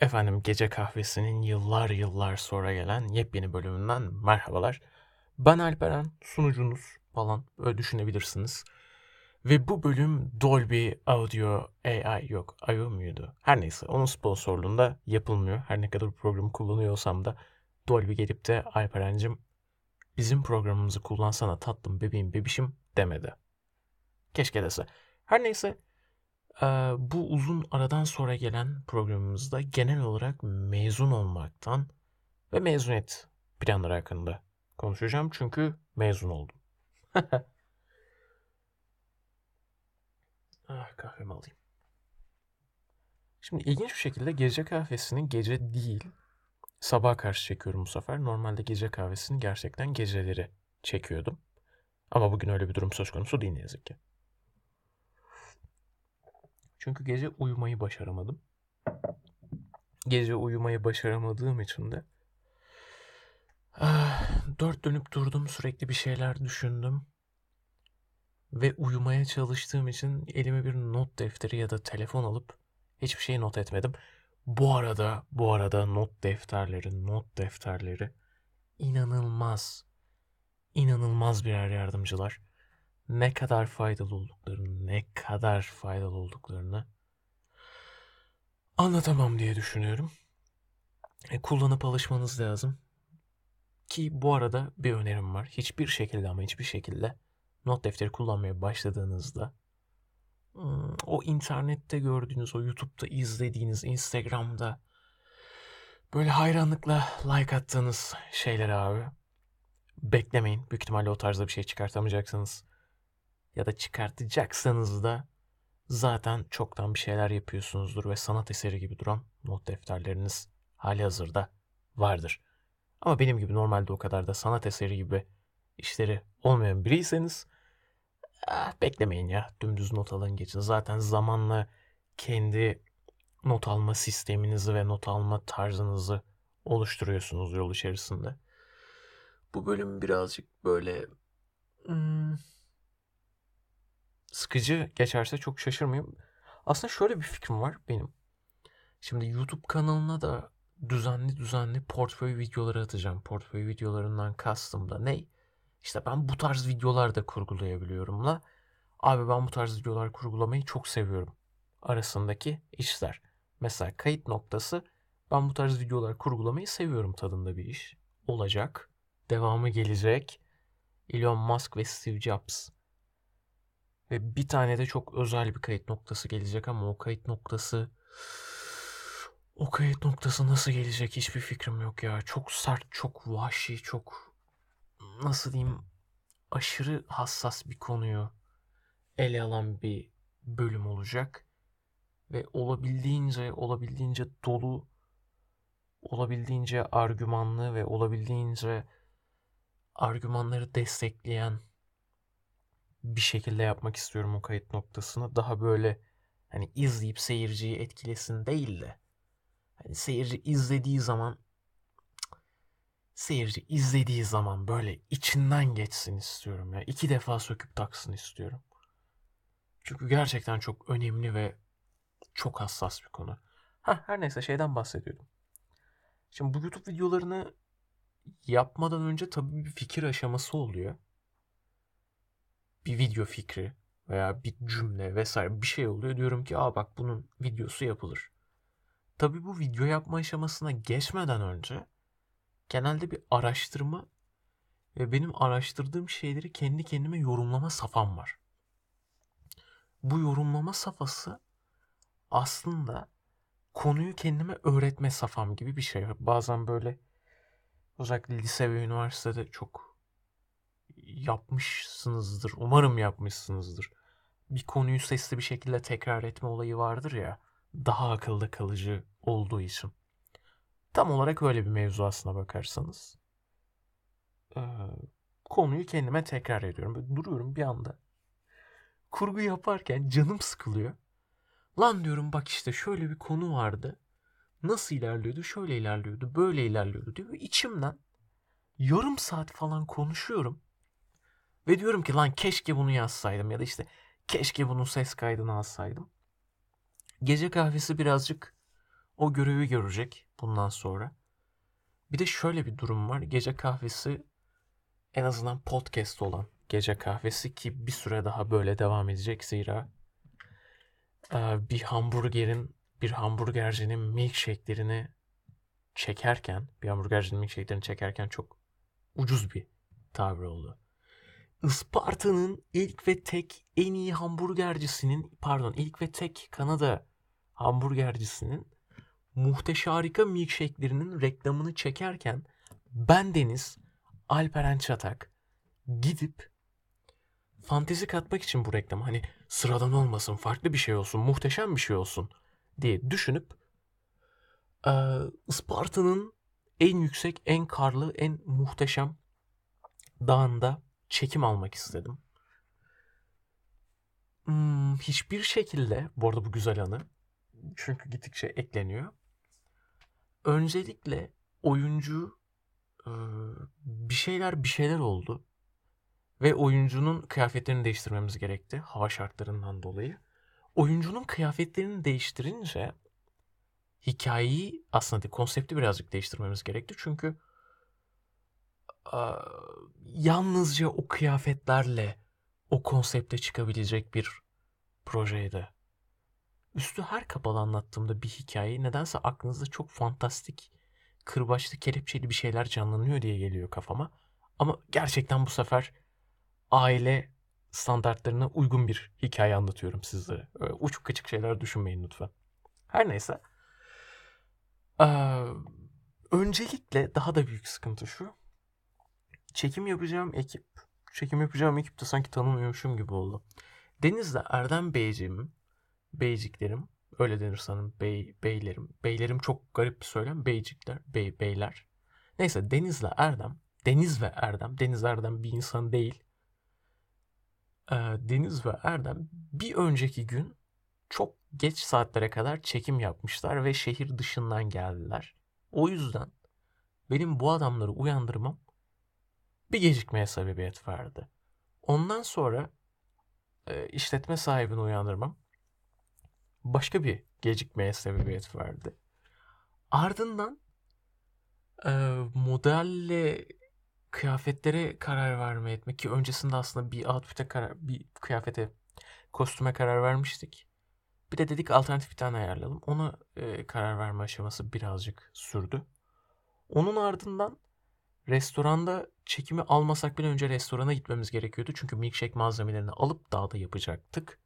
Efendim Gece Kahvesi'nin yıllar yıllar sonra gelen yepyeni bölümünden merhabalar. Ben Alperen, sunucunuz falan öyle düşünebilirsiniz. Ve bu bölüm Dolby Audio AI yok, IO muydu? Her neyse onun sponsorluğunda yapılmıyor. Her ne kadar programı kullanıyor olsam da Dolby gelip de Alperen'cim bizim programımızı kullansana tatlım bebeğim bebişim demedi. Keşke dese. Her neyse bu uzun aradan sonra gelen programımızda genel olarak mezun olmaktan ve mezuniyet planları hakkında konuşacağım. Çünkü mezun oldum. ah, kahvemi alayım. Şimdi ilginç bir şekilde gece kahvesini gece değil sabaha karşı çekiyorum bu sefer. Normalde gece kahvesini gerçekten geceleri çekiyordum. Ama bugün öyle bir durum söz konusu değil ne yazık ki. Çünkü gece uyumayı başaramadım. Gece uyumayı başaramadığım için de ah, dört dönüp durdum sürekli bir şeyler düşündüm. Ve uyumaya çalıştığım için elime bir not defteri ya da telefon alıp hiçbir şey not etmedim. Bu arada, bu arada not defterleri, not defterleri inanılmaz, inanılmaz birer yardımcılar ne kadar faydalı olduklarını, ne kadar faydalı olduklarını anlatamam diye düşünüyorum. E, kullanıp alışmanız lazım. Ki bu arada bir önerim var. Hiçbir şekilde ama hiçbir şekilde not defteri kullanmaya başladığınızda o internette gördüğünüz, o YouTube'da izlediğiniz, Instagram'da böyle hayranlıkla like attığınız şeyler abi beklemeyin. Büyük ihtimalle o tarzda bir şey çıkartamayacaksınız ya da çıkartacaksanız da zaten çoktan bir şeyler yapıyorsunuzdur ve sanat eseri gibi duran not defterleriniz hali hazırda vardır. Ama benim gibi normalde o kadar da sanat eseri gibi işleri olmayan biriyseniz ah, beklemeyin ya. Dümdüz not alın geçin. Zaten zamanla kendi not alma sisteminizi ve not alma tarzınızı oluşturuyorsunuz yol içerisinde. Bu bölüm birazcık böyle hmm, sıkıcı geçerse çok şaşırmayayım. Aslında şöyle bir fikrim var benim. Şimdi YouTube kanalına da düzenli düzenli portföy videoları atacağım. Portföy videolarından kastım da ne? İşte ben bu tarz videolar da kurgulayabiliyorum la. Abi ben bu tarz videolar kurgulamayı çok seviyorum. Arasındaki işler. Mesela kayıt noktası ben bu tarz videolar kurgulamayı seviyorum tadında bir iş. Olacak. Devamı gelecek. Elon Musk ve Steve Jobs ve bir tane de çok özel bir kayıt noktası gelecek ama o kayıt noktası o kayıt noktası nasıl gelecek hiçbir fikrim yok ya. Çok sert, çok vahşi, çok nasıl diyeyim aşırı hassas bir konuyu ele alan bir bölüm olacak. Ve olabildiğince olabildiğince dolu olabildiğince argümanlı ve olabildiğince argümanları destekleyen bir şekilde yapmak istiyorum o kayıt noktasını. Daha böyle hani izleyip seyirciyi etkilesin değil de hani seyirci izlediği zaman seyirci izlediği zaman böyle içinden geçsin istiyorum ya. iki defa söküp taksın istiyorum. Çünkü gerçekten çok önemli ve çok hassas bir konu. Ha her neyse şeyden bahsediyordum. Şimdi bu YouTube videolarını yapmadan önce tabii bir fikir aşaması oluyor bir video fikri veya bir cümle vesaire bir şey oluyor. Diyorum ki aa bak bunun videosu yapılır. Tabii bu video yapma aşamasına geçmeden önce genelde bir araştırma ve benim araştırdığım şeyleri kendi kendime yorumlama safam var. Bu yorumlama safhası aslında konuyu kendime öğretme safam gibi bir şey. Bazen böyle özellikle lise ve üniversitede çok yapmışsınızdır. Umarım yapmışsınızdır. Bir konuyu sesli bir şekilde tekrar etme olayı vardır ya. Daha akılda kalıcı olduğu için. Tam olarak öyle bir mevzu aslına bakarsanız. Ee, konuyu kendime tekrar ediyorum. Böyle duruyorum bir anda. Kurgu yaparken canım sıkılıyor. Lan diyorum bak işte şöyle bir konu vardı. Nasıl ilerliyordu? Şöyle ilerliyordu. Böyle ilerliyordu diyor. içimden yarım saat falan konuşuyorum. Ve diyorum ki lan keşke bunu yazsaydım ya da işte keşke bunun ses kaydını alsaydım. Gece kahvesi birazcık o görevi görecek bundan sonra. Bir de şöyle bir durum var. Gece kahvesi en azından podcast olan gece kahvesi ki bir süre daha böyle devam edecek zira bir hamburgerin bir hamburgercinin milkshake'lerini çekerken bir hamburgercinin milkshake'lerini çekerken çok ucuz bir tabir oldu. Isparta'nın ilk ve tek en iyi hamburgercisinin pardon ilk ve tek Kanada hamburgercisinin muhteşem harika milkshake'lerinin reklamını çekerken ben Deniz Alperen Çatak gidip fantezi katmak için bu reklam hani sıradan olmasın, farklı bir şey olsun, muhteşem bir şey olsun diye düşünüp Isparta'nın en yüksek, en karlı, en muhteşem dağında çekim almak istedim. Hmm, hiçbir şekilde, bu arada bu güzel anı, çünkü gittikçe ekleniyor. Öncelikle oyuncu bir şeyler bir şeyler oldu. Ve oyuncunun kıyafetlerini değiştirmemiz gerekti hava şartlarından dolayı. Oyuncunun kıyafetlerini değiştirince hikayeyi aslında konsepti birazcık değiştirmemiz gerekti. Çünkü yalnızca o kıyafetlerle o konsepte çıkabilecek bir projeydi. Üstü her kapalı anlattığımda bir hikaye nedense aklınızda çok fantastik, kırbaçlı, kelepçeli bir şeyler canlanıyor diye geliyor kafama. Ama gerçekten bu sefer aile standartlarına uygun bir hikaye anlatıyorum sizlere. Öyle uçuk kaçık şeyler düşünmeyin lütfen. Her neyse. Ee, öncelikle daha da büyük sıkıntı şu. Çekim yapacağım ekip. Çekim yapacağım ekip de sanki tanımıyormuşum gibi oldu. Deniz'le Erdem Beyciğim, Beyciklerim, öyle denir sanırım, bey, beylerim. Beylerim çok garip bir söylem, beycikler, bey, beyler. Neyse Deniz'le Erdem, Deniz ve Erdem, Deniz Erdem bir insan değil. Ee, Deniz ve Erdem bir önceki gün çok geç saatlere kadar çekim yapmışlar ve şehir dışından geldiler. O yüzden benim bu adamları uyandırmam bir gecikmeye sebebiyet verdi. Ondan sonra e, işletme sahibini uyandırmam başka bir gecikmeye sebebiyet verdi. Ardından e, modelle kıyafetlere karar verme etmek ki öncesinde aslında bir outfit'e karar, bir kıyafete, kostüme karar vermiştik. Bir de dedik alternatif bir tane ayarlayalım. Ona e, karar verme aşaması birazcık sürdü. Onun ardından restoranda çekimi almasak bile önce restorana gitmemiz gerekiyordu. Çünkü milkshake malzemelerini alıp dağda yapacaktık.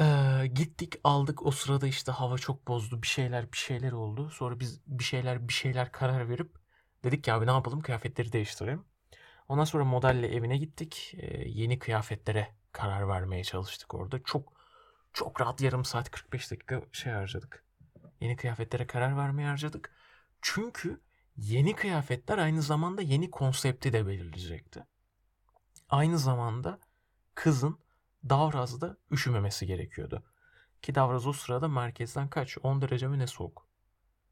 Ee, gittik aldık o sırada işte hava çok bozdu bir şeyler bir şeyler oldu. Sonra biz bir şeyler bir şeyler karar verip dedik ki abi ne yapalım kıyafetleri değiştirelim. Ondan sonra modelle evine gittik. Ee, yeni kıyafetlere karar vermeye çalıştık orada. Çok çok rahat yarım saat 45 dakika şey harcadık. Yeni kıyafetlere karar vermeye harcadık. Çünkü yeni kıyafetler aynı zamanda yeni konsepti de belirleyecekti. Aynı zamanda kızın Davraz'da üşümemesi gerekiyordu. Ki Davraz o sırada merkezden kaç? 10 derece mi ne soğuk.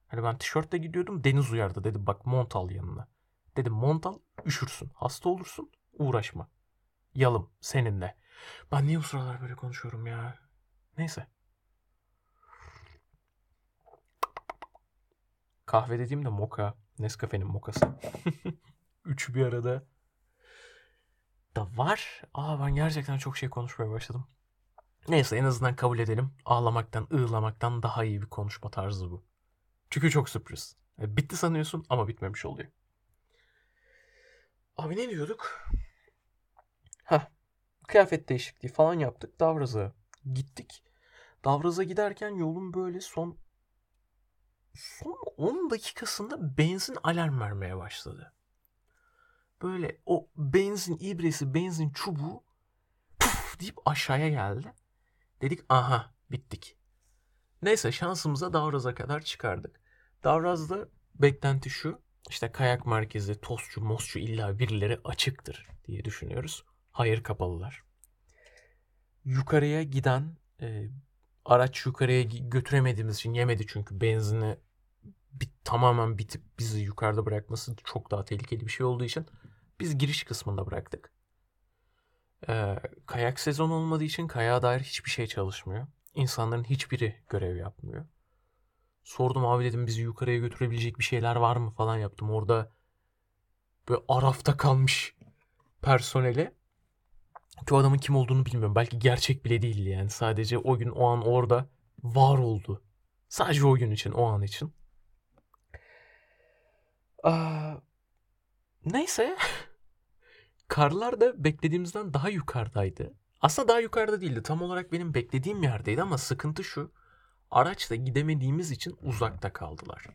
Hani ben tişörtle gidiyordum Deniz uyardı dedi bak mont al yanına. Dedim mont al üşürsün hasta olursun uğraşma. Yalım seninle. Ben niye bu sıralar böyle konuşuyorum ya? Neyse. Kahve dediğimde moka. Nescafe'nin mokası. Üçü bir arada da var. Aa ben gerçekten çok şey konuşmaya başladım. Neyse en azından kabul edelim. Ağlamaktan, ığlamaktan daha iyi bir konuşma tarzı bu. Çünkü çok sürpriz. E, bitti sanıyorsun ama bitmemiş oluyor. Abi ne diyorduk? Ha, kıyafet değişikliği falan yaptık. Davraz'a gittik. Davraz'a giderken yolun böyle son son 10 dakikasında benzin alarm vermeye başladı böyle o benzin ibresi, benzin çubuğu puf deyip aşağıya geldi. Dedik aha bittik. Neyse şansımıza Davraz'a kadar çıkardık. Davraz'da beklenti şu. İşte kayak merkezi, tostçu, mosçu illa birileri açıktır diye düşünüyoruz. Hayır kapalılar. Yukarıya giden e, araç yukarıya götüremediğimiz için yemedi çünkü benzini bit, tamamen bitip bizi yukarıda bırakması çok daha tehlikeli bir şey olduğu için biz giriş kısmında bıraktık. Ee, kayak sezonu olmadığı için kayağa dair hiçbir şey çalışmıyor. İnsanların hiçbiri görev yapmıyor. Sordum abi dedim bizi yukarıya götürebilecek bir şeyler var mı falan yaptım. Orada böyle arafta kalmış personeli. Ki o adamın kim olduğunu bilmiyorum. Belki gerçek bile değildi yani. Sadece o gün o an orada var oldu. Sadece o gün için, o an için. Aa, neyse. Karlar da beklediğimizden daha yukarıdaydı. Aslında daha yukarıda değildi. Tam olarak benim beklediğim yerdeydi ama sıkıntı şu. Araçla gidemediğimiz için uzakta kaldılar.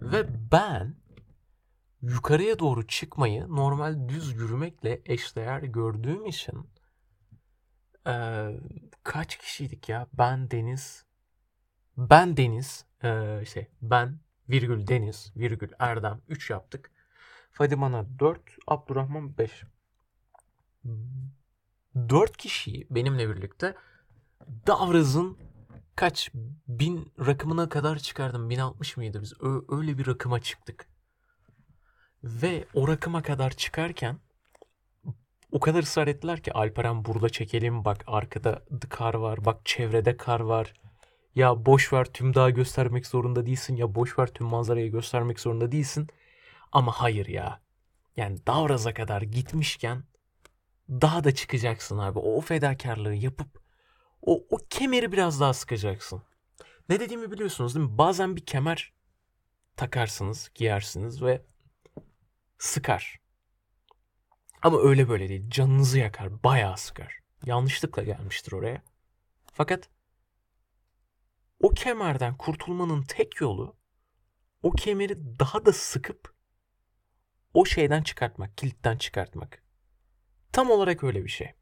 Ve ben yukarıya doğru çıkmayı normal düz yürümekle eşdeğer gördüğüm için e, kaç kişiydik ya? Ben Deniz ben Deniz e, şey ben virgül Deniz virgül Erdem 3 yaptık. Fadimana 4, Abdurrahman 5. 4 kişiyi benimle birlikte Davraz'ın kaç bin rakımına kadar çıkardım. 1060 mıydı biz? Öyle bir rakıma çıktık. Ve o rakıma kadar çıkarken o kadar ısrar ettiler ki Alperen burada çekelim bak arkada kar var bak çevrede kar var. Ya boş ver tüm dağı göstermek zorunda değilsin ya boş ver tüm manzarayı göstermek zorunda değilsin. Ama hayır ya. Yani Davraz'a kadar gitmişken daha da çıkacaksın abi. O fedakarlığı yapıp o, o kemeri biraz daha sıkacaksın. Ne dediğimi biliyorsunuz değil mi? Bazen bir kemer takarsınız, giyersiniz ve sıkar. Ama öyle böyle değil. Canınızı yakar, bayağı sıkar. Yanlışlıkla gelmiştir oraya. Fakat o kemerden kurtulmanın tek yolu o kemeri daha da sıkıp o şeyden çıkartmak, kilitten çıkartmak. Tam olarak öyle bir şey.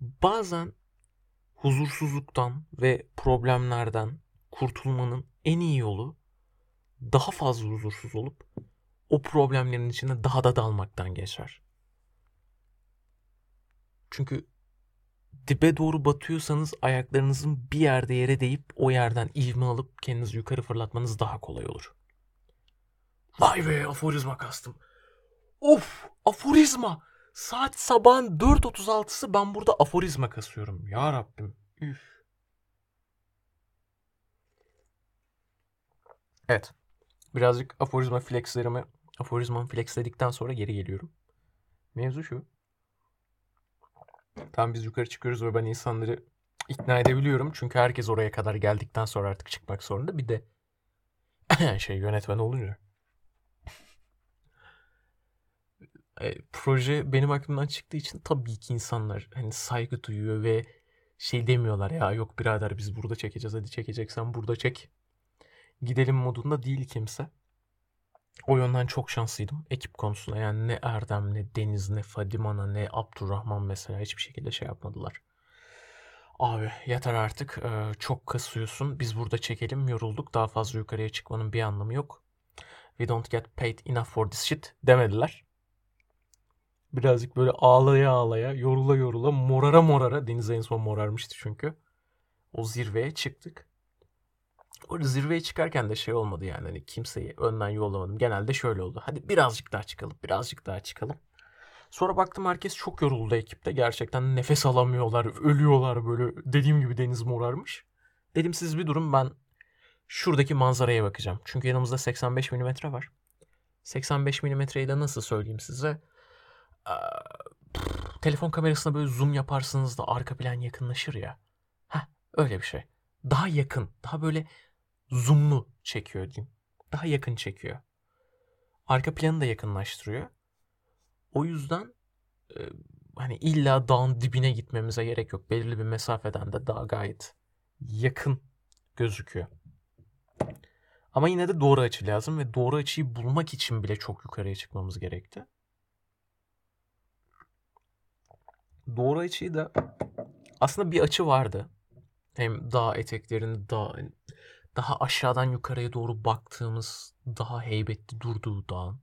Bazen huzursuzluktan ve problemlerden kurtulmanın en iyi yolu daha fazla huzursuz olup o problemlerin içine daha da dalmaktan geçer. Çünkü dibe doğru batıyorsanız ayaklarınızın bir yerde yere değip o yerden ivme alıp kendinizi yukarı fırlatmanız daha kolay olur. Vay be aforizma kastım. Of aforizma. Saat sabahın 4.36'sı ben burada aforizma kasıyorum. Ya Rabbim. Üf. Evet. Birazcık aforizma flexlerimi aforizmamı flexledikten sonra geri geliyorum. Mevzu şu. Tam biz yukarı çıkıyoruz ve ben insanları ikna edebiliyorum. Çünkü herkes oraya kadar geldikten sonra artık çıkmak zorunda. Bir de şey yönetmen olunca. E, proje benim aklımdan çıktığı için tabii ki insanlar hani saygı duyuyor ve şey demiyorlar ya yok birader biz burada çekeceğiz hadi çekeceksen burada çek. Gidelim modunda değil kimse. O yönden çok şanslıydım ekip konusunda. Yani ne Erdem, ne Deniz, ne Fadimana, ne Abdurrahman mesela hiçbir şekilde şey yapmadılar. Abi yeter artık. Ee, çok kasıyorsun. Biz burada çekelim. Yorulduk. Daha fazla yukarıya çıkmanın bir anlamı yok. We don't get paid enough for this shit demediler. Birazcık böyle ağlaya ağlaya, yorula yorula, morara morara. Deniz en son morarmıştı çünkü. O zirveye çıktık. Orada zirveye çıkarken de şey olmadı yani hani kimseyi önden yollamadım. Genelde şöyle oldu. Hadi birazcık daha çıkalım, birazcık daha çıkalım. Sonra baktım herkes çok yoruldu ekipte. Gerçekten nefes alamıyorlar, ölüyorlar böyle. Dediğim gibi deniz morarmış. Dedim siz bir durun ben şuradaki manzaraya bakacağım. Çünkü yanımızda 85 mm var. 85 mm'yi de nasıl söyleyeyim size? Telefon kamerasına böyle zoom yaparsınız da arka plan yakınlaşır ya. Heh, öyle bir şey. Daha yakın, daha böyle zoomlu çekiyor diyeyim. Daha yakın çekiyor. Arka planı da yakınlaştırıyor. O yüzden e, hani illa dağın dibine gitmemize gerek yok. Belirli bir mesafeden de daha gayet yakın gözüküyor. Ama yine de doğru açı lazım ve doğru açıyı bulmak için bile çok yukarıya çıkmamız gerekti. Doğru açıyı da aslında bir açı vardı. Hem dağ eteklerinde dağ, daha aşağıdan yukarıya doğru baktığımız daha heybetli durduğu dağın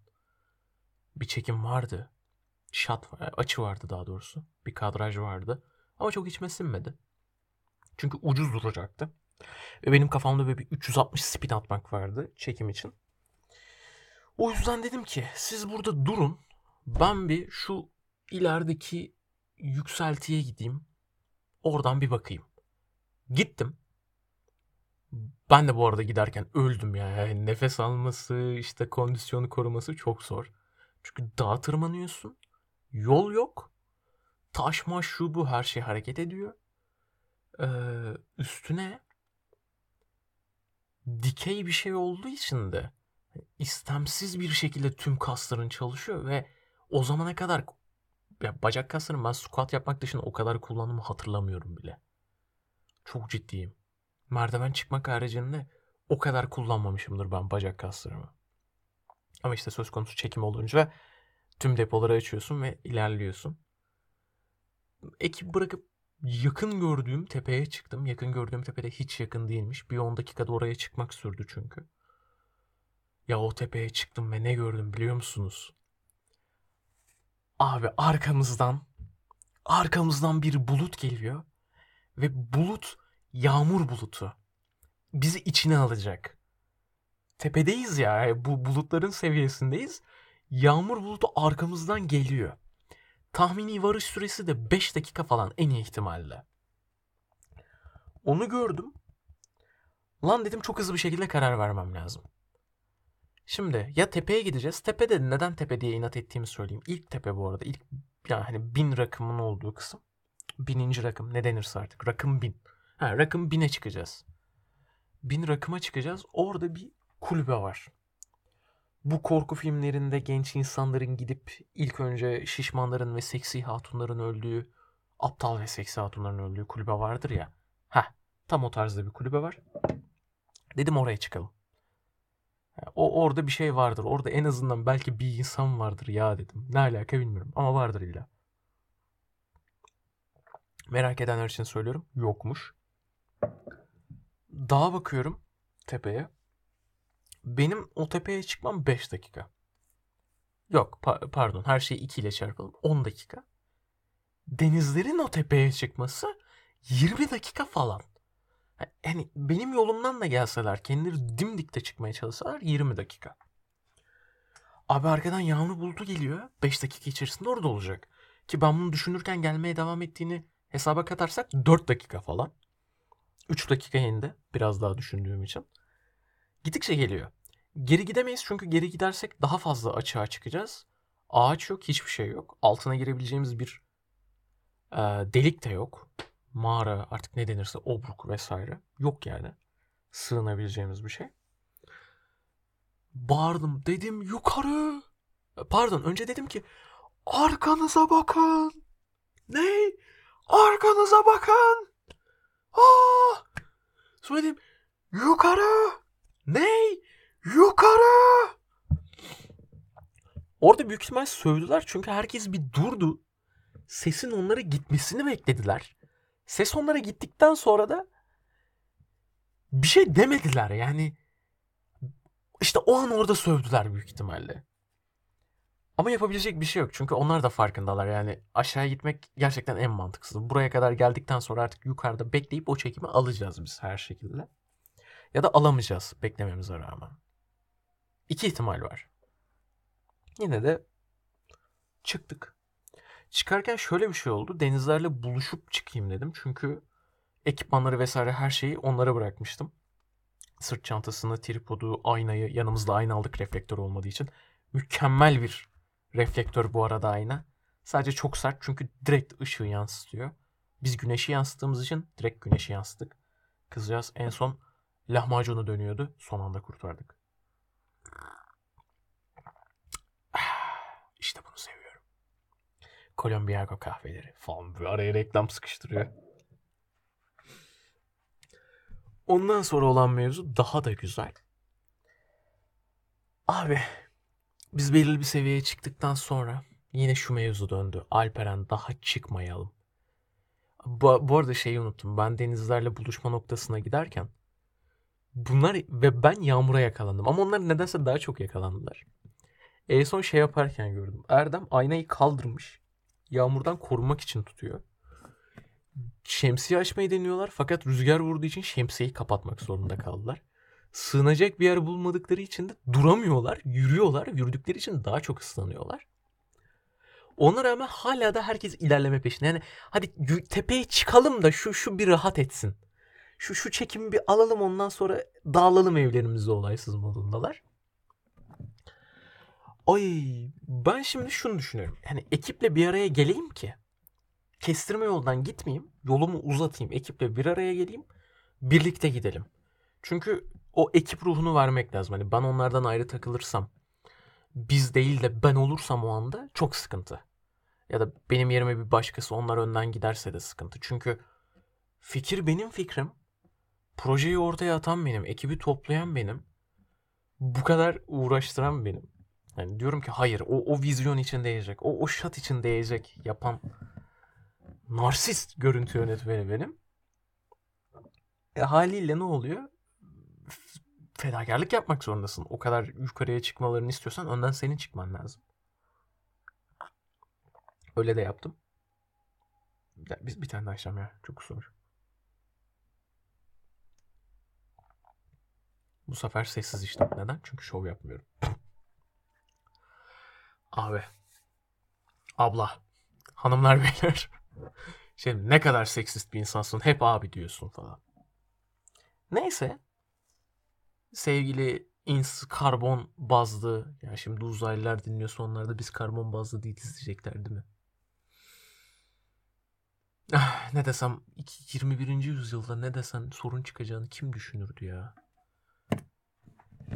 bir çekim vardı. Shot açı vardı daha doğrusu. Bir kadraj vardı. Ama çok içime sinmedi. Çünkü ucuz duracaktı. Ve benim kafamda böyle bir 360 spin atmak vardı çekim için. O yüzden dedim ki siz burada durun. Ben bir şu ilerideki yükseltiye gideyim. Oradan bir bakayım. Gittim. Ben de bu arada giderken öldüm ya. Yani nefes alması, işte kondisyonu koruması çok zor. Çünkü dağa tırmanıyorsun. Yol yok. Taş maş şu bu her şey hareket ediyor. Ee, üstüne dikey bir şey olduğu için de istemsiz bir şekilde tüm kasların çalışıyor ve o zamana kadar ya bacak kaslarını ben squat yapmak dışında o kadar kullandığımı hatırlamıyorum bile. Çok ciddiyim. Merdiven çıkmak haricinde o kadar kullanmamışımdır ben bacak kaslarımı. Ama işte söz konusu çekim olunca tüm depoları açıyorsun ve ilerliyorsun. Ekip bırakıp yakın gördüğüm tepeye çıktım. Yakın gördüğüm tepede hiç yakın değilmiş. Bir 10 dakikada oraya çıkmak sürdü çünkü. Ya o tepeye çıktım ve ne gördüm biliyor musunuz? Abi arkamızdan arkamızdan bir bulut geliyor ve bulut yağmur bulutu. Bizi içine alacak. Tepedeyiz ya. Bu bulutların seviyesindeyiz. Yağmur bulutu arkamızdan geliyor. Tahmini varış süresi de 5 dakika falan en iyi ihtimalle. Onu gördüm. Lan dedim çok hızlı bir şekilde karar vermem lazım. Şimdi ya tepeye gideceğiz. Tepede neden tepe diye inat ettiğimi söyleyeyim. İlk tepe bu arada. İlk yani hani bin rakımın olduğu kısım. Bininci rakım ne denirse artık. Rakım bin. Ha, rakım bine çıkacağız. Bin rakıma çıkacağız. Orada bir kulübe var. Bu korku filmlerinde genç insanların gidip ilk önce şişmanların ve seksi hatunların öldüğü, aptal ve seksi hatunların öldüğü kulübe vardır ya. Ha, tam o tarzda bir kulübe var. Dedim oraya çıkalım. O orada bir şey vardır. Orada en azından belki bir insan vardır ya dedim. Ne alaka bilmiyorum ama vardır illa. Merak edenler için söylüyorum. Yokmuş. Dağa bakıyorum tepeye. Benim o tepeye çıkmam 5 dakika. Yok pa- pardon her şeyi 2 ile çarpalım. 10 dakika. Denizlerin o tepeye çıkması 20 dakika falan. Yani benim yolumdan da gelseler kendileri dimdikte çıkmaya çalışsalar 20 dakika. Abi arkadan yağmur bulutu geliyor. 5 dakika içerisinde orada olacak. Ki ben bunu düşünürken gelmeye devam ettiğini hesaba katarsak 4 dakika falan. 3 dakika indi. Biraz daha düşündüğüm için. Gittikçe geliyor. Geri gidemeyiz çünkü geri gidersek daha fazla açığa çıkacağız. Ağaç yok, hiçbir şey yok. Altına girebileceğimiz bir e, delik de yok. Mağara artık ne denirse obruk vesaire. Yok yani. Sığınabileceğimiz bir şey. Bağırdım dedim yukarı. Pardon önce dedim ki arkanıza bakın. Ne? Arkanıza bakın. Aa! Sonra dedim yukarı. Ne? Yukarı! Orada büyük ihtimal sövdüler çünkü herkes bir durdu. Sesin onlara gitmesini beklediler. Ses onlara gittikten sonra da bir şey demediler yani. İşte o an orada sövdüler büyük ihtimalle. Ama yapabilecek bir şey yok çünkü onlar da farkındalar yani aşağıya gitmek gerçekten en mantıksız. Buraya kadar geldikten sonra artık yukarıda bekleyip o çekimi alacağız biz her şekilde. Ya da alamayacağız beklememize rağmen. İki ihtimal var. Yine de çıktık. Çıkarken şöyle bir şey oldu. Denizlerle buluşup çıkayım dedim. Çünkü ekipmanları vesaire her şeyi onlara bırakmıştım. Sırt çantasını, tripodu, aynayı yanımızda ayna aldık reflektör olmadığı için. Mükemmel bir reflektör bu arada ayna. Sadece çok sert çünkü direkt ışığı yansıtıyor. Biz güneşi yansıttığımız için direkt güneşi yansıttık. Kızcağız en son lahmacunu dönüyordu. Son anda kurtardık. İşte bunu seviyorum. Colombiago kahveleri falan bir araya reklam sıkıştırıyor. Ondan sonra olan mevzu daha da güzel. Abi biz belirli bir seviyeye çıktıktan sonra yine şu mevzu döndü. Alperen daha çıkmayalım. Bu, bu arada şeyi unuttum. Ben denizlerle buluşma noktasına giderken bunlar ve ben yağmura yakalandım. Ama onlar nedense daha çok yakalandılar. En son şey yaparken gördüm. Erdem aynayı kaldırmış. Yağmurdan korunmak için tutuyor. Şemsiye açmayı deniyorlar fakat rüzgar vurduğu için şemsiyeyi kapatmak zorunda kaldılar. Sığınacak bir yer bulmadıkları için de duramıyorlar, yürüyorlar. Yürüdükleri için daha çok ıslanıyorlar. Ona rağmen hala da herkes ilerleme peşinde. Yani hadi tepeye çıkalım da şu şu bir rahat etsin. Şu şu çekimi bir alalım ondan sonra dağılalım evlerimizde olaysız modundalar. Ay ben şimdi şunu düşünüyorum. Yani ekiple bir araya geleyim ki kestirme yoldan gitmeyeyim. Yolumu uzatayım. Ekiple bir araya geleyim. Birlikte gidelim. Çünkü o ekip ruhunu vermek lazım. Hani ben onlardan ayrı takılırsam biz değil de ben olursam o anda çok sıkıntı. Ya da benim yerime bir başkası onlar önden giderse de sıkıntı. Çünkü fikir benim fikrim. Projeyi ortaya atan benim. Ekibi toplayan benim. Bu kadar uğraştıran benim. Yani diyorum ki hayır o, o vizyon için değecek. O, o şat için değecek yapan narsist görüntü yönetmeni benim. E, haliyle ne oluyor? Fedakarlık yapmak zorundasın. O kadar yukarıya çıkmalarını istiyorsan önden senin çıkman lazım. Öyle de yaptım. Ya, biz bir tane daha ya. Çok kusur. Bu sefer sessiz içtim. Neden? Çünkü şov yapmıyorum. Abi. Abla. Hanımlar beyler. Şimdi ne kadar seksist bir insansın. Hep abi diyorsun falan. Neyse. Sevgili ins karbon bazlı. Ya şimdi uzaylılar dinliyorsa onlar da biz karbon bazlı değiliz diyecekler değil mi? Ah, ne desem 21. yüzyılda ne desen sorun çıkacağını kim düşünürdü ya?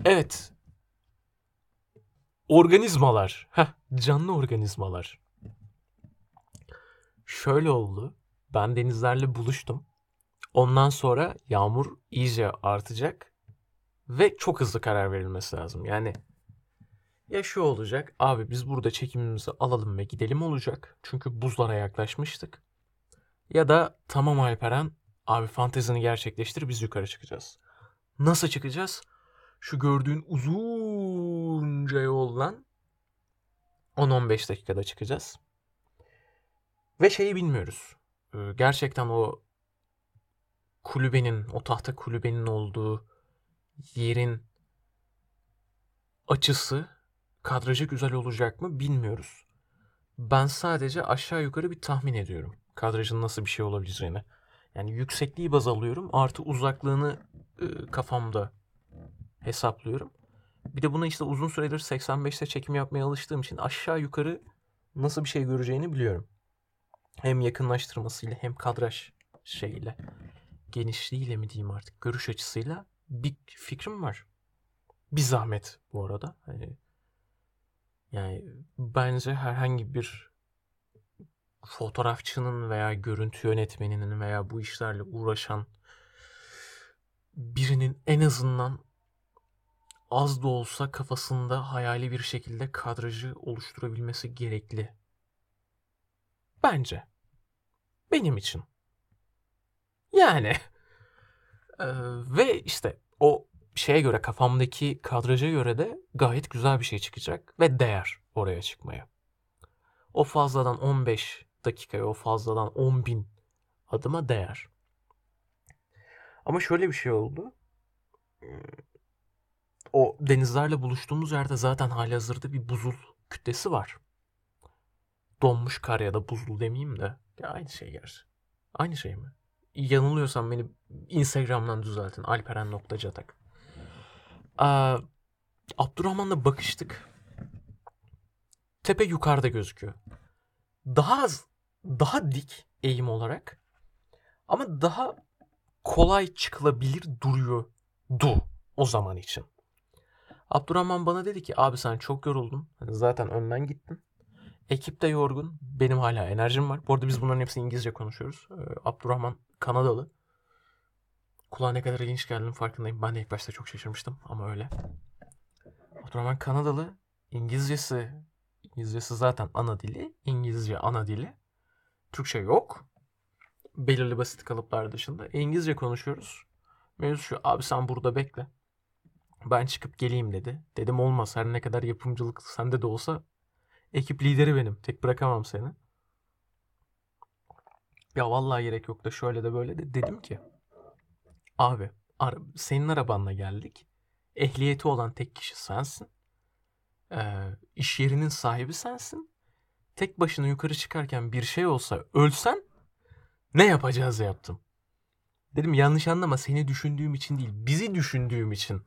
Evet. Organizmalar. Heh, canlı organizmalar. Şöyle oldu. Ben denizlerle buluştum. Ondan sonra yağmur iyice artacak ve çok hızlı karar verilmesi lazım. Yani ya şu olacak. Abi biz burada çekimimizi alalım ve gidelim olacak. Çünkü buzlara yaklaşmıştık. Ya da tamam Alperen abi fantezini gerçekleştir biz yukarı çıkacağız. Nasıl çıkacağız? Şu gördüğün uzunca yoldan 10-15 dakikada çıkacağız. Ve şeyi bilmiyoruz. Ee, gerçekten o kulübenin, o tahta kulübenin olduğu yerin açısı, kadrajı güzel olacak mı bilmiyoruz. Ben sadece aşağı yukarı bir tahmin ediyorum. Kadrajın nasıl bir şey olabileceğini. Yani yüksekliği baz alıyorum. Artı uzaklığını e, kafamda hesaplıyorum. Bir de buna işte uzun süredir 85'te çekim yapmaya alıştığım için aşağı yukarı nasıl bir şey göreceğini biliyorum. Hem yakınlaştırmasıyla hem kadraj şeyiyle genişliğiyle mi diyeyim artık görüş açısıyla bir fikrim var. Bir zahmet bu arada. Hani yani bence herhangi bir fotoğrafçının veya görüntü yönetmeninin veya bu işlerle uğraşan birinin en azından az da olsa kafasında hayali bir şekilde kadrajı oluşturabilmesi gerekli. Bence. Benim için. Yani. Ee, ve işte o şeye göre kafamdaki kadraja göre de gayet güzel bir şey çıkacak ve değer oraya çıkmaya. O fazladan 15 dakikaya o fazladan 10 bin adıma değer. Ama şöyle bir şey oldu. O denizlerle buluştuğumuz yerde zaten hali hazırda bir buzul kütlesi var. Donmuş kar ya da buzul demeyeyim de. Ya aynı şey gerçi. Aynı şey mi? Yanılıyorsam beni Instagram'dan düzeltin. Alperen.catak. Abdurrahman'la bakıştık. Tepe yukarıda gözüküyor. Daha az, daha dik eğim olarak ama daha kolay çıkılabilir duruyordu o zaman için. Abdurrahman bana dedi ki abi sen çok yoruldun. Hani zaten önden gittin. Ekip de yorgun. Benim hala enerjim var. Bu arada biz bunların hepsini İngilizce konuşuyoruz. Ee, Abdurrahman Kanadalı. Kulağa ne kadar ilginç geldiğinin farkındayım. Ben de ilk başta çok şaşırmıştım ama öyle. Abdurrahman Kanadalı. İngilizcesi İngilizcesi zaten ana dili. İngilizce ana dili. Türkçe yok. Belirli basit kalıplar dışında. İngilizce konuşuyoruz. Mevzu şu. Abi sen burada bekle. Ben çıkıp geleyim dedi. Dedim olmaz. Her ne kadar yapımcılık sende de olsa ekip lideri benim. Tek bırakamam seni. Ya vallahi gerek yok da şöyle de böyle de dedim ki. Abi ara, senin arabanla geldik. Ehliyeti olan tek kişi sensin. Ee, iş yerinin sahibi sensin. Tek başına yukarı çıkarken bir şey olsa ölsen ne yapacağız yaptım. Dedim yanlış anlama seni düşündüğüm için değil bizi düşündüğüm için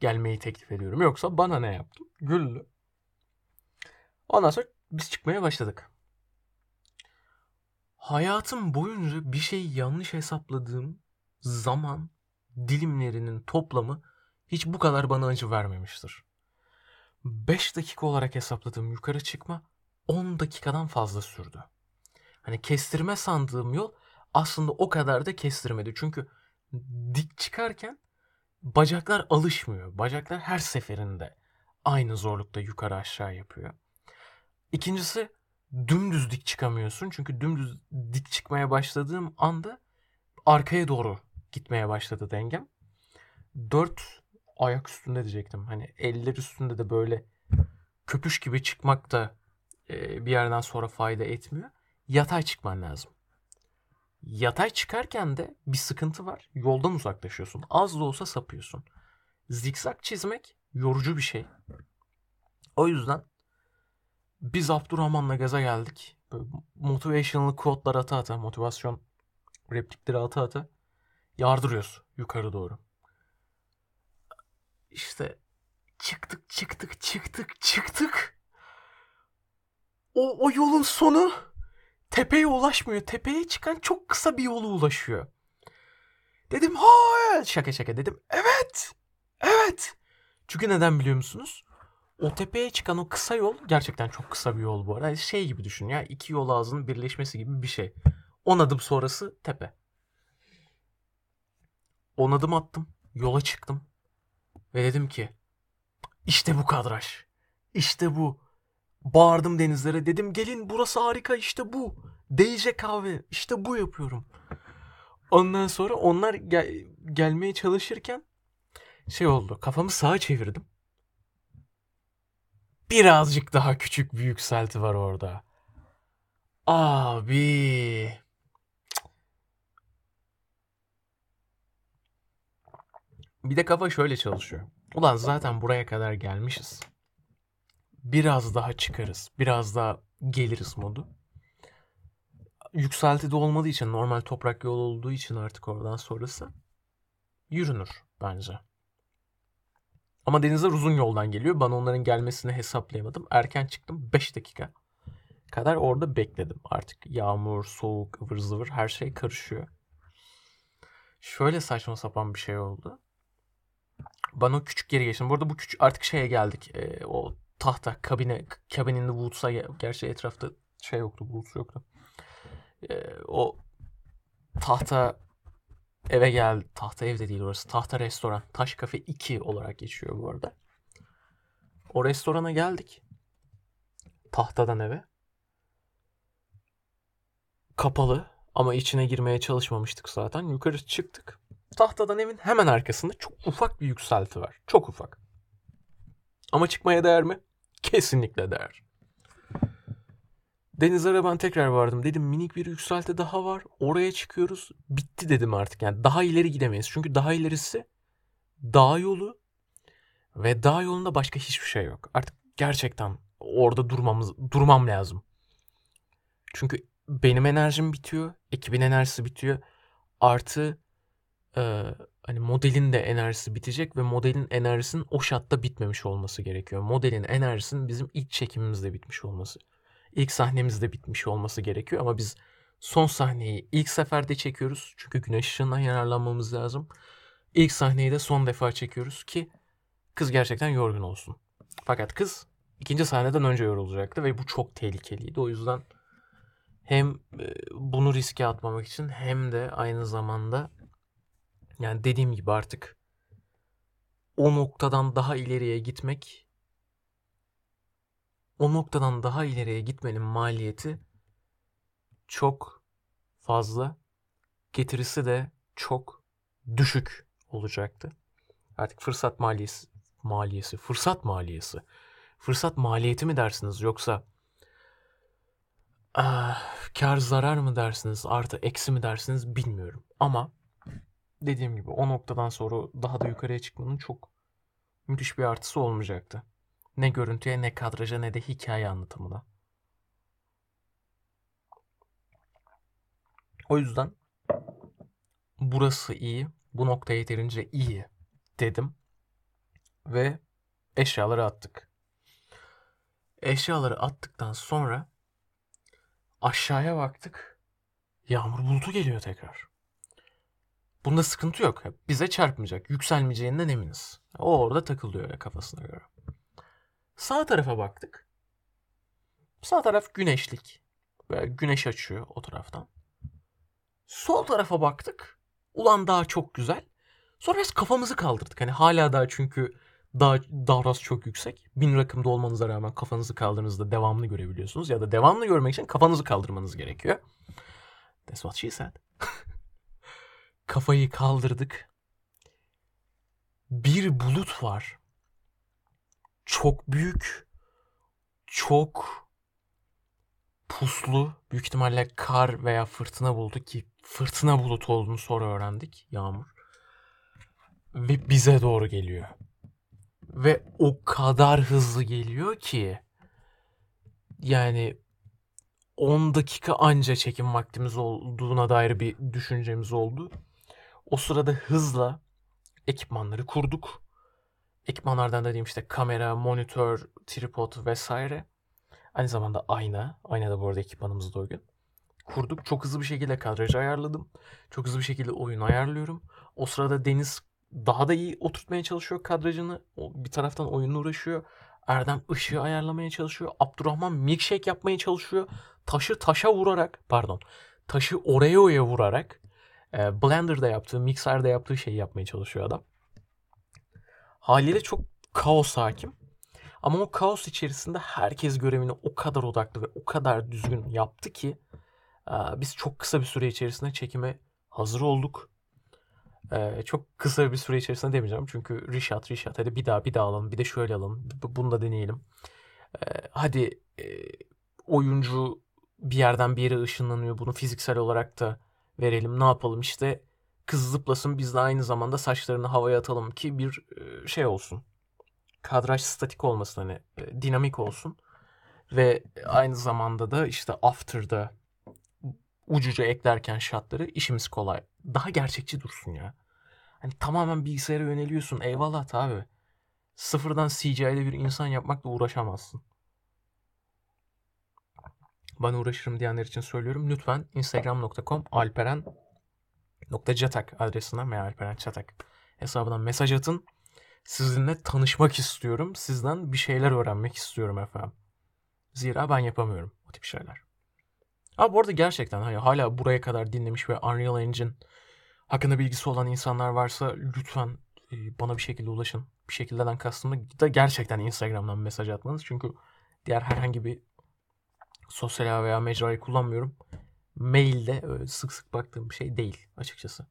gelmeyi teklif ediyorum. Yoksa bana ne yaptın? Güldü. Ondan sonra biz çıkmaya başladık. Hayatım boyunca bir şeyi yanlış hesapladığım zaman dilimlerinin toplamı hiç bu kadar bana acı vermemiştir. 5 dakika olarak hesapladığım yukarı çıkma 10 dakikadan fazla sürdü. Hani kestirme sandığım yol aslında o kadar da kestirmedi. Çünkü dik çıkarken bacaklar alışmıyor. Bacaklar her seferinde aynı zorlukta yukarı aşağı yapıyor. İkincisi dümdüz dik çıkamıyorsun. Çünkü dümdüz dik çıkmaya başladığım anda arkaya doğru gitmeye başladı dengem. Dört ayak üstünde diyecektim. Hani eller üstünde de böyle köpüş gibi çıkmak da e, bir yerden sonra fayda etmiyor. Yatay çıkman lazım. Yatay çıkarken de bir sıkıntı var. Yoldan uzaklaşıyorsun. Az da olsa sapıyorsun. Zikzak çizmek yorucu bir şey. O yüzden biz Abdurrahman'la gaza geldik. Böyle motivational quote'lar ata ata, motivasyon replikleri ata ata yardırıyoruz yukarı doğru. İşte çıktık çıktık çıktık çıktık. O, o yolun sonu tepeye ulaşmıyor. Tepeye çıkan çok kısa bir yola ulaşıyor. Dedim hayır şaka şaka dedim. Evet. Evet. Çünkü neden biliyor musunuz? O tepeye çıkan o kısa yol gerçekten çok kısa bir yol bu arada. Şey gibi düşün ya iki yol ağzının birleşmesi gibi bir şey. 10 adım sonrası tepe. 10 adım attım. Yola çıktım. Ve dedim ki işte bu kadraj. İşte bu. Bağırdım denizlere dedim gelin burası harika işte bu. DJ kahve işte bu yapıyorum. Ondan sonra onlar gel- gelmeye çalışırken şey oldu kafamı sağa çevirdim. Birazcık daha küçük bir yükselti var orada. Abi. Bir de kafa şöyle çalışıyor. Ulan zaten buraya kadar gelmişiz. Biraz daha çıkarız. Biraz daha geliriz modu. Yükselti de olmadığı için normal toprak yol olduğu için artık oradan sonrası yürünür bence. Ama denizler uzun yoldan geliyor. Ben onların gelmesini hesaplayamadım. Erken çıktım. 5 dakika kadar orada bekledim. Artık yağmur, soğuk, ıvır zıvır her şey karışıyor. Şöyle saçma sapan bir şey oldu. Ben o küçük geri geçtim. Bu arada bu küçük artık şeye geldik. Ee, o tahta kabine kabininde Woods'a gerçi etrafta şey yoktu Woods yoktu. Ee, o tahta eve gel tahta evde değil orası tahta restoran taş kafe 2 olarak geçiyor bu arada. O restorana geldik. Tahtadan eve. Kapalı ama içine girmeye çalışmamıştık zaten. Yukarı çıktık. Tahtadan evin hemen arkasında çok ufak bir yükselti var. Çok ufak. Ama çıkmaya değer mi? Kesinlikle değer. Denizlere ben tekrar vardım. Dedim minik bir yükselti daha var. Oraya çıkıyoruz. Bitti dedim artık. Yani daha ileri gidemeyiz. Çünkü daha ilerisi dağ yolu ve dağ yolunda başka hiçbir şey yok. Artık gerçekten orada durmamız durmam lazım. Çünkü benim enerjim bitiyor. Ekibin enerjisi bitiyor. Artı e, hani modelin de enerjisi bitecek ve modelin enerjisinin o şatta bitmemiş olması gerekiyor. Modelin enerjisinin bizim ilk çekimimizde bitmiş olması. İlk sahnemizde bitmiş olması gerekiyor ama biz son sahneyi ilk seferde çekiyoruz. Çünkü güneş ışığından yararlanmamız lazım. İlk sahneyi de son defa çekiyoruz ki kız gerçekten yorgun olsun. Fakat kız ikinci sahneden önce yorulacaktı ve bu çok tehlikeliydi. O yüzden hem bunu riske atmamak için hem de aynı zamanda yani dediğim gibi artık o noktadan daha ileriye gitmek o noktadan daha ileriye gitmenin maliyeti çok fazla getirisi de çok düşük olacaktı. Artık fırsat maliyesi maliyesi, fırsat maliyesi. Fırsat maliyeti mi dersiniz yoksa ah, kar zarar mı dersiniz, artı eksi mi dersiniz bilmiyorum. Ama dediğim gibi o noktadan sonra daha da yukarıya çıkmanın çok müthiş bir artısı olmayacaktı. Ne görüntüye ne kadraja ne de hikaye anlatımına. O yüzden burası iyi. Bu nokta yeterince iyi dedim. Ve eşyaları attık. Eşyaları attıktan sonra aşağıya baktık. Yağmur bulutu geliyor tekrar. Bunda sıkıntı yok. Bize çarpmayacak. Yükselmeyeceğinden eminiz. O orada takılıyor öyle kafasına göre. Sağ tarafa baktık. Sağ taraf güneşlik. Böyle güneş açıyor o taraftan. Sol tarafa baktık. Ulan daha çok güzel. Sonra biz kafamızı kaldırdık. Hani hala daha çünkü daha Davras çok yüksek. Bin rakımda olmanıza rağmen kafanızı kaldırdığınızda devamlı görebiliyorsunuz. Ya da devamlı görmek için kafanızı kaldırmanız gerekiyor. That's what she said. Kafayı kaldırdık. Bir bulut var. Çok büyük. Çok puslu. Büyük ihtimalle kar veya fırtına bulutu ki fırtına bulutu olduğunu sonra öğrendik. Yağmur. Ve bize doğru geliyor. Ve o kadar hızlı geliyor ki yani 10 dakika anca çekim vaktimiz olduğuna dair bir düşüncemiz oldu. O sırada hızla ekipmanları kurduk. Ekipmanlardan dediğim işte kamera, monitör, tripod vesaire. Aynı zamanda ayna. Ayna da bu arada ekipmanımızda o gün. Kurduk. Çok hızlı bir şekilde kadrajı ayarladım. Çok hızlı bir şekilde oyun ayarlıyorum. O sırada Deniz daha da iyi oturtmaya çalışıyor kadrajını. O bir taraftan oyunla uğraşıyor. Erdem ışığı ayarlamaya çalışıyor. Abdurrahman milkshake yapmaya çalışıyor. Taşı taşa vurarak, pardon, taşı Oreo'ya vurarak e, Blender'da yaptığı, Mixer'da yaptığı şeyi yapmaya çalışıyor adam. Haliyle çok kaos hakim. Ama o kaos içerisinde herkes görevini o kadar odaklı ve o kadar düzgün yaptı ki e, biz çok kısa bir süre içerisinde çekime hazır olduk. E, çok kısa bir süre içerisinde demeyeceğim. Çünkü Rişat, Rişat hadi bir daha bir daha alalım. Bir de şöyle alalım. Bunu da deneyelim. E, hadi oyuncu bir yerden bir yere ışınlanıyor. Bunu fiziksel olarak da verelim. Ne yapalım işte kız zıplasın biz de aynı zamanda saçlarını havaya atalım ki bir şey olsun. Kadraj statik olmasın hani dinamik olsun. Ve aynı zamanda da işte after'da ucuca eklerken şartları işimiz kolay. Daha gerçekçi dursun ya. Hani tamamen bilgisayara yöneliyorsun. Eyvallah abi. Sıfırdan CGI'de bir insan yapmakla uğraşamazsın. Bana uğraşırım diyenler için söylüyorum. Lütfen instagram.com alperen.catak adresinden veya alperen çatak hesabından mesaj atın. Sizinle tanışmak istiyorum. Sizden bir şeyler öğrenmek istiyorum efendim. Zira ben yapamıyorum o tip şeyler. Ama bu arada gerçekten hani hala buraya kadar dinlemiş ve Unreal Engine hakkında bilgisi olan insanlar varsa lütfen e, bana bir şekilde ulaşın. Bir şekildeden kastım da gerçekten Instagram'dan mesaj atmanız. Çünkü diğer herhangi bir sosyal veya mecrayı kullanmıyorum. Mailde öyle sık sık baktığım bir şey değil açıkçası.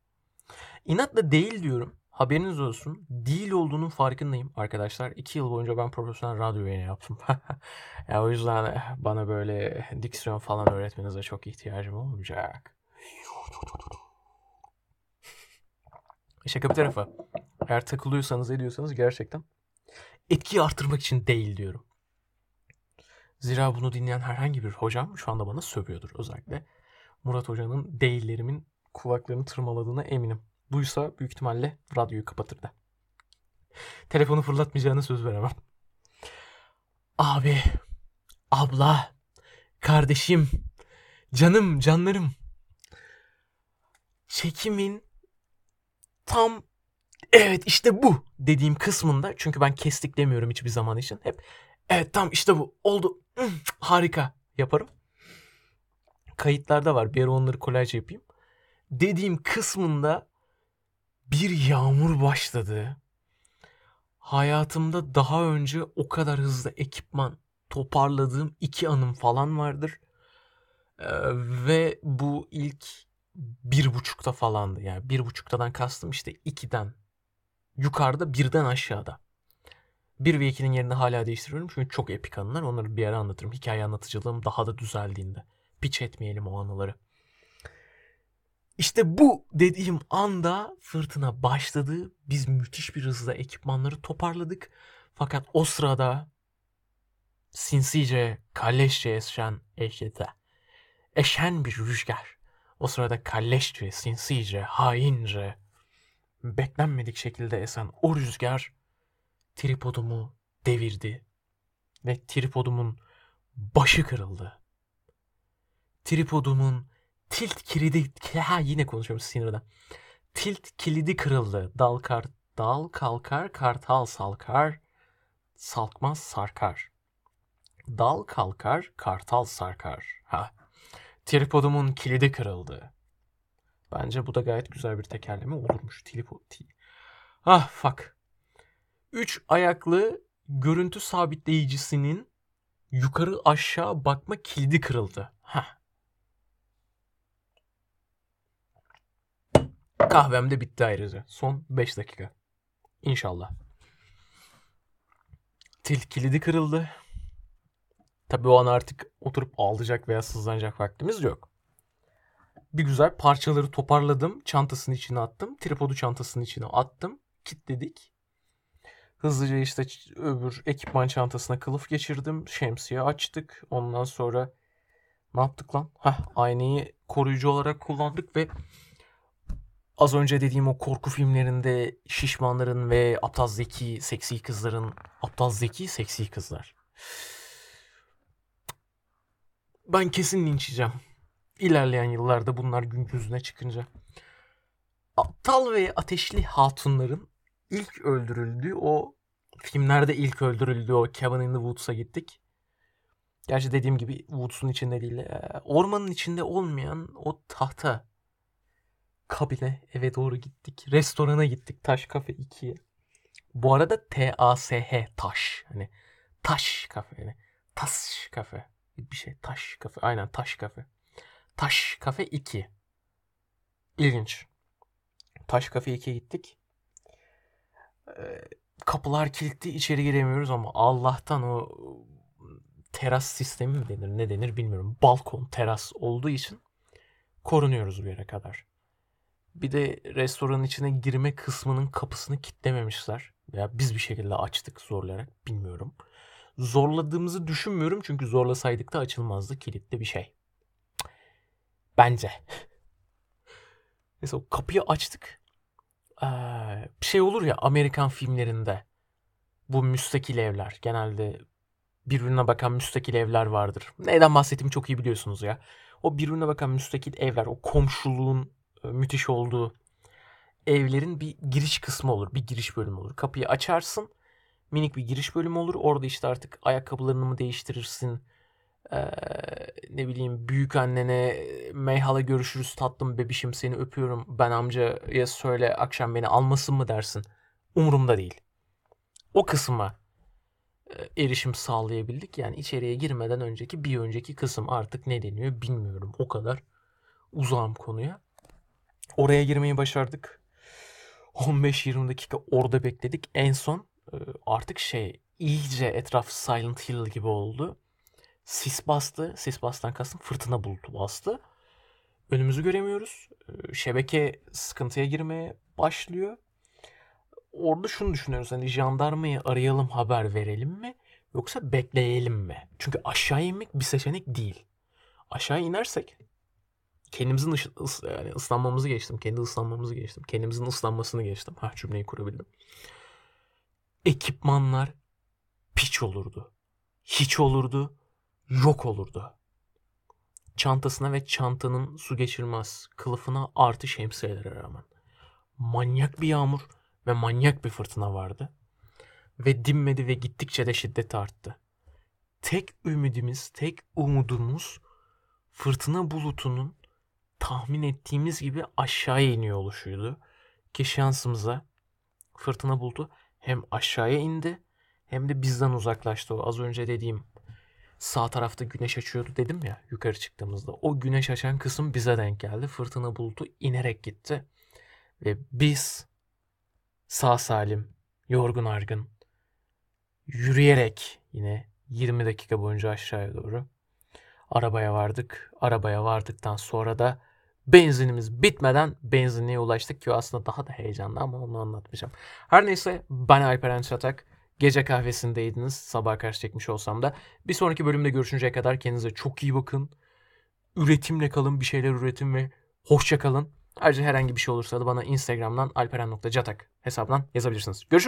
İnatla değil diyorum. Haberiniz olsun. Değil olduğunun farkındayım arkadaşlar. İki yıl boyunca ben profesyonel radyo yayını yaptım. ya o yüzden bana böyle diksiyon falan öğretmenize çok ihtiyacım olmayacak. Şaka bir tarafa. Eğer takılıyorsanız ediyorsanız gerçekten etkiyi arttırmak için değil diyorum. Zira bunu dinleyen herhangi bir hocam şu anda bana sövüyordur özellikle. Murat Hoca'nın değillerimin kulaklarını tırmaladığına eminim. Duysa büyük ihtimalle radyoyu kapatırdı. Telefonu fırlatmayacağını söz veremem. Abi, abla, kardeşim, canım, canlarım. Çekimin tam evet işte bu dediğim kısmında çünkü ben kestik demiyorum hiçbir zaman için. Hep evet tam işte bu oldu harika yaparım. Kayıtlarda var. Bir ara onları kolaj yapayım. Dediğim kısmında bir yağmur başladı. Hayatımda daha önce o kadar hızlı ekipman toparladığım iki anım falan vardır. Ee, ve bu ilk bir buçukta falandı. Yani bir buçuktadan kastım işte ikiden yukarıda birden aşağıda. 1 ve 2'nin yerini hala değiştiriyorum çünkü çok epik anılar. Onları bir ara anlatırım. Hikaye anlatıcılığım daha da düzeldiğinde. Piç etmeyelim o anıları. İşte bu dediğim anda fırtına başladı. Biz müthiş bir hızla ekipmanları toparladık. Fakat o sırada sinsice, kalleşçe esen eşete, eşen bir rüzgar O sırada kalleşçe, sinsice, haince, beklenmedik şekilde esen o rüzgar tripodumu devirdi ve tripodumun başı kırıldı. Tripodumun tilt kilidi ha yine konuşuyorum sinirden. Tilt kilidi kırıldı. Dal kar dal kalkar kartal salkar salkmaz sarkar. Dal kalkar kartal sarkar. Ha. Tripodumun kilidi kırıldı. Bence bu da gayet güzel bir tekerleme olurmuş. Tripod. Ah fuck. Üç ayaklı görüntü sabitleyicisinin yukarı aşağı bakma kilidi kırıldı. Heh. Kahvem de bitti ayrıca. Son 5 dakika. İnşallah. Tilt kilidi kırıldı. Tabii o an artık oturup ağlayacak veya sızlanacak vaktimiz yok. Bir güzel parçaları toparladım. Çantasının içine attım. Tripodu çantasının içine attım. Kitledik. Hızlıca işte öbür ekipman çantasına kılıf geçirdim. Şemsiye açtık. Ondan sonra ne yaptık lan? Hah aynayı koruyucu olarak kullandık ve az önce dediğim o korku filmlerinde şişmanların ve aptal zeki seksi kızların aptal zeki seksi kızlar. Ben kesin linç. İlerleyen yıllarda bunlar gün yüzüne çıkınca. Aptal ve ateşli hatunların ilk öldürüldüğü o filmlerde ilk öldürüldüğü o Cabin in the Woods'a gittik. Gerçi dediğim gibi Woods'un içinde değil. Ormanın içinde olmayan o tahta kabine eve doğru gittik. Restorana gittik. Taş Kafe 2'ye. Bu arada T-A-S-H taş. Hani taş kafe. Yani taş kafe. Bir şey taş kafe. Aynen taş kafe. Taş kafe 2. İlginç. Taş kafe 2'ye gittik. Ee, kapılar kilitli içeri giremiyoruz ama Allah'tan o teras sistemi mi denir ne denir bilmiyorum. Balkon teras olduğu için korunuyoruz bir yere kadar. Bir de restoranın içine girme kısmının kapısını kitlememişler. Veya biz bir şekilde açtık zorlayarak bilmiyorum. Zorladığımızı düşünmüyorum çünkü zorlasaydık da açılmazdı kilitli bir şey. Bence. Neyse o kapıyı açtık. Ee, bir şey olur ya Amerikan filmlerinde. Bu müstakil evler. Genelde birbirine bakan müstakil evler vardır. Neyden bahsettiğimi çok iyi biliyorsunuz ya. O birbirine bakan müstakil evler, o komşuluğun müthiş olduğu evlerin bir giriş kısmı olur. Bir giriş bölümü olur. Kapıyı açarsın. Minik bir giriş bölümü olur. Orada işte artık ayakkabılarını mı değiştirirsin? Ee, ne bileyim büyük annene meyhala görüşürüz tatlım bebişim seni öpüyorum. Ben amcaya söyle akşam beni almasın mı dersin. Umurumda değil. O kısma e, erişim sağlayabildik. Yani içeriye girmeden önceki bir önceki kısım artık ne deniyor bilmiyorum. O kadar uzağım konuya. Oraya girmeyi başardık. 15-20 dakika orada bekledik. En son e, artık şey iyice etraf Silent Hill gibi oldu. Sis bastı. Sis bastan kastım fırtına bulutu bastı. Önümüzü göremiyoruz. E, şebeke sıkıntıya girmeye başlıyor. Orada şunu düşünüyoruz. Hani jandarmayı arayalım haber verelim mi? Yoksa bekleyelim mi? Çünkü aşağı inmek bir seçenek değil. Aşağı inersek kendimizin ıs, ıs, yani ıslanmamızı geçtim. Kendi ıslanmamızı geçtim. Kendimizin ıslanmasını geçtim. Ha cümleyi kurabildim. Ekipmanlar piç olurdu. Hiç olurdu. Yok olurdu. Çantasına ve çantanın su geçirmez kılıfına artı şemsiyelere rağmen. Manyak bir yağmur ve manyak bir fırtına vardı. Ve dinmedi ve gittikçe de şiddet arttı. Tek ümidimiz, tek umudumuz fırtına bulutunun tahmin ettiğimiz gibi aşağıya iniyor oluşuydu. Ki şansımıza fırtına bulutu hem aşağıya indi hem de bizden uzaklaştı. O az önce dediğim sağ tarafta güneş açıyordu dedim ya yukarı çıktığımızda. O güneş açan kısım bize denk geldi. Fırtına bulutu inerek gitti. Ve biz sağ salim, yorgun argın, yürüyerek yine 20 dakika boyunca aşağıya doğru arabaya vardık. Arabaya vardıktan sonra da benzinimiz bitmeden benzinliğe ulaştık ki aslında daha da heyecanlı ama onu anlatmayacağım. Her neyse ben Alperen Çatak. Gece kahvesindeydiniz. Sabah karşı çekmiş olsam da. Bir sonraki bölümde görüşünceye kadar kendinize çok iyi bakın. Üretimle kalın bir şeyler üretin ve Hoşçakalın. Ayrıca herhangi bir şey olursa da bana Instagram'dan alperen.catak hesabından yazabilirsiniz. Görüşürüz.